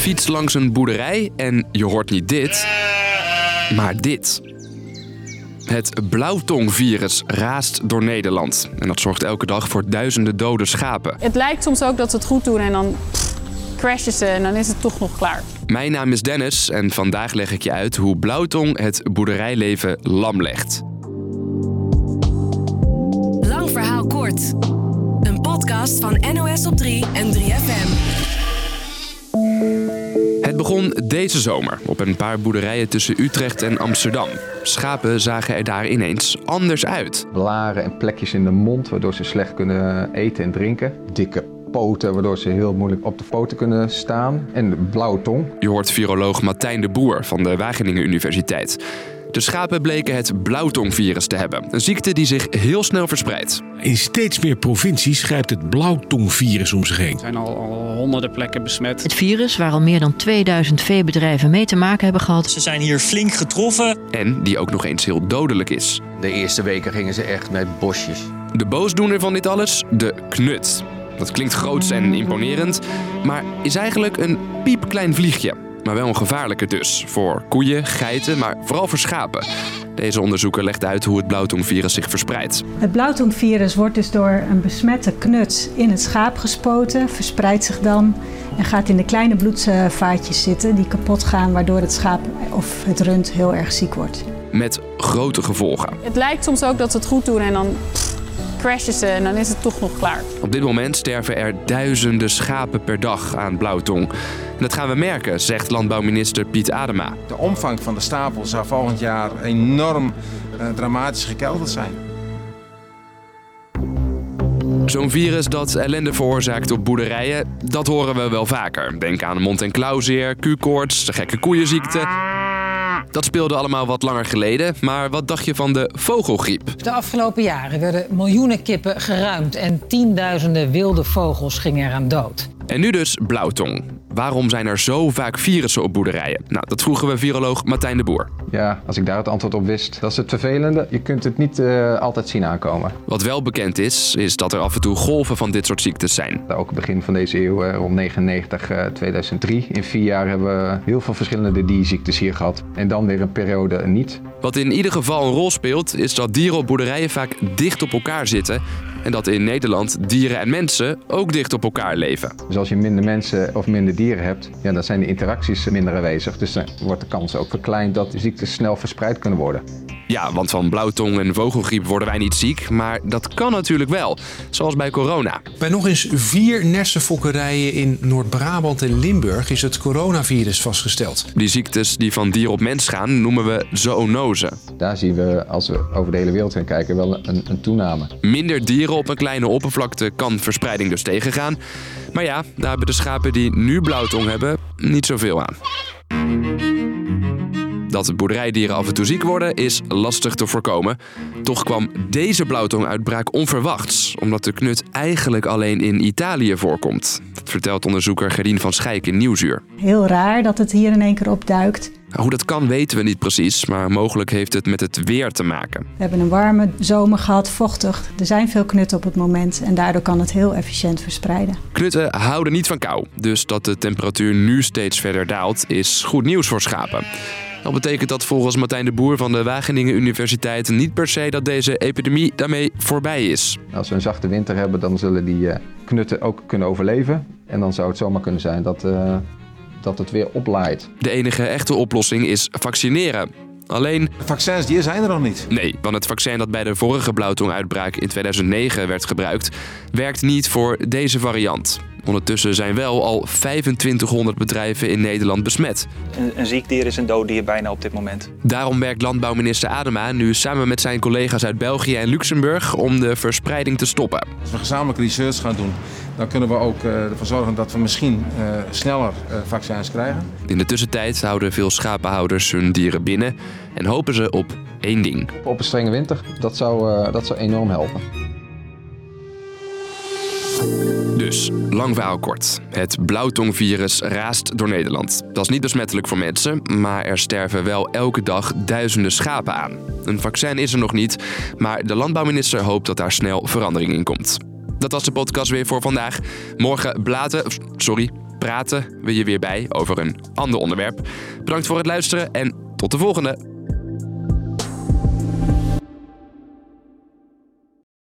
fiets langs een boerderij en je hoort niet dit, maar dit. Het blauwtongvirus raast door Nederland. En dat zorgt elke dag voor duizenden dode schapen. Het lijkt soms ook dat ze het goed doen en dan crashen ze en dan is het toch nog klaar. Mijn naam is Dennis en vandaag leg ik je uit hoe blauwtong het boerderijleven lam legt. Lang verhaal kort. Een podcast van NOS op 3 en 3FM. Het begon deze zomer op een paar boerderijen tussen Utrecht en Amsterdam. Schapen zagen er daar ineens anders uit. Blaren en plekjes in de mond waardoor ze slecht kunnen eten en drinken. Dikke poten waardoor ze heel moeilijk op de poten kunnen staan. En blauwe tong. Je hoort viroloog Martijn de Boer van de Wageningen Universiteit. De schapen bleken het blauwtongvirus te hebben. Een ziekte die zich heel snel verspreidt. In steeds meer provincies grijpt het blauwtongvirus om zich heen. Er zijn al, al honderden plekken besmet. Het virus, waar al meer dan 2000 veebedrijven mee te maken hebben gehad, Ze zijn hier flink getroffen. En die ook nog eens heel dodelijk is. De eerste weken gingen ze echt met bosjes. De boosdoener van dit alles? De knut. Dat klinkt groots en imponerend, maar is eigenlijk een piepklein vliegje. Maar wel een gevaarlijke dus. Voor koeien, geiten, maar vooral voor schapen. Deze onderzoeker legt uit hoe het blauwtongvirus zich verspreidt. Het blauwtongvirus wordt dus door een besmette knut in het schaap gespoten, verspreidt zich dan en gaat in de kleine bloedvaatjes zitten die kapot gaan, waardoor het schaap of het rund heel erg ziek wordt. Met grote gevolgen. Het lijkt soms ook dat ze het goed doen en dan crashen ze en dan is het toch nog klaar. Op dit moment sterven er duizenden schapen per dag aan blauwtong. Dat gaan we merken, zegt landbouwminister Piet Adema. De omvang van de stapel zou volgend jaar enorm uh, dramatisch gekelderd zijn. Zo'n virus dat ellende veroorzaakt op boerderijen, dat horen we wel vaker. Denk aan mond- en klauwzeer, Q-koorts, de gekke koeienziekte. Dat speelde allemaal wat langer geleden, maar wat dacht je van de vogelgriep? De afgelopen jaren werden miljoenen kippen geruimd en tienduizenden wilde vogels gingen eraan dood. En nu dus blauwtong. Waarom zijn er zo vaak virussen op boerderijen? Nou, dat vroegen we viroloog Martijn de Boer. Ja, als ik daar het antwoord op wist, dat is het vervelende. Je kunt het niet uh, altijd zien aankomen. Wat wel bekend is, is dat er af en toe golven van dit soort ziektes zijn. Ook begin van deze eeuw, uh, rond 99, uh, 2003. In vier jaar hebben we heel veel verschillende dierziektes hier gehad. En dan weer een periode niet. Wat in ieder geval een rol speelt, is dat dieren op boerderijen vaak dicht op elkaar zitten. En dat in Nederland dieren en mensen ook dicht op elkaar leven. Dus als je minder mensen of minder dieren hebt, ja, dan zijn de interacties minder aanwezig. Dus dan wordt de kans ook verkleind dat ziektes snel verspreid kunnen worden. Ja, want van blauwtong en vogelgriep worden wij niet ziek, maar dat kan natuurlijk wel. Zoals bij corona. Bij nog eens vier nersenfokkerijen in Noord-Brabant en Limburg is het coronavirus vastgesteld. Die ziektes die van dier op mens gaan, noemen we zoonose. Daar zien we, als we over de hele wereld gaan kijken, wel een, een toename. Minder dieren op een kleine oppervlakte kan verspreiding dus tegengaan. Maar ja, daar hebben de schapen die nu blauwtong hebben niet zoveel aan. Dat boerderijdieren af en toe ziek worden is lastig te voorkomen. Toch kwam deze blauwtonguitbraak onverwachts, omdat de knut eigenlijk alleen in Italië voorkomt. Dat vertelt onderzoeker Gerien van Schijk in Nieuwsuur. Heel raar dat het hier in één keer opduikt. Hoe dat kan weten we niet precies, maar mogelijk heeft het met het weer te maken. We hebben een warme zomer gehad, vochtig. Er zijn veel knutten op het moment en daardoor kan het heel efficiënt verspreiden. Knutten houden niet van kou, dus dat de temperatuur nu steeds verder daalt is goed nieuws voor schapen. Dat betekent dat volgens Martijn de Boer van de Wageningen Universiteit niet per se dat deze epidemie daarmee voorbij is. Als we een zachte winter hebben, dan zullen die uh, knutten ook kunnen overleven. En dan zou het zomaar kunnen zijn dat, uh, dat het weer oplaait. De enige echte oplossing is vaccineren. Alleen... De vaccins die zijn er nog niet. Nee, want het vaccin dat bij de vorige blauwtonguitbraak in 2009 werd gebruikt, werkt niet voor deze variant. Ondertussen zijn wel al 2500 bedrijven in Nederland besmet. Een, een ziek dier is een dood dier bijna op dit moment. Daarom werkt landbouwminister Adema nu samen met zijn collega's uit België en Luxemburg om de verspreiding te stoppen. Als we gezamenlijk research gaan doen, dan kunnen we ook uh, ervoor zorgen dat we misschien uh, sneller uh, vaccins krijgen. In de tussentijd houden veel schapenhouders hun dieren binnen en hopen ze op één ding. Op een strenge winter, dat zou, dat zou enorm helpen. Dus, lang verhaal kort. Het blauwtongvirus raast door Nederland. Dat is niet besmettelijk voor mensen, maar er sterven wel elke dag duizenden schapen aan. Een vaccin is er nog niet, maar de landbouwminister hoopt dat daar snel verandering in komt. Dat was de podcast weer voor vandaag. Morgen blaten, sorry, praten we je weer bij over een ander onderwerp. Bedankt voor het luisteren en tot de volgende.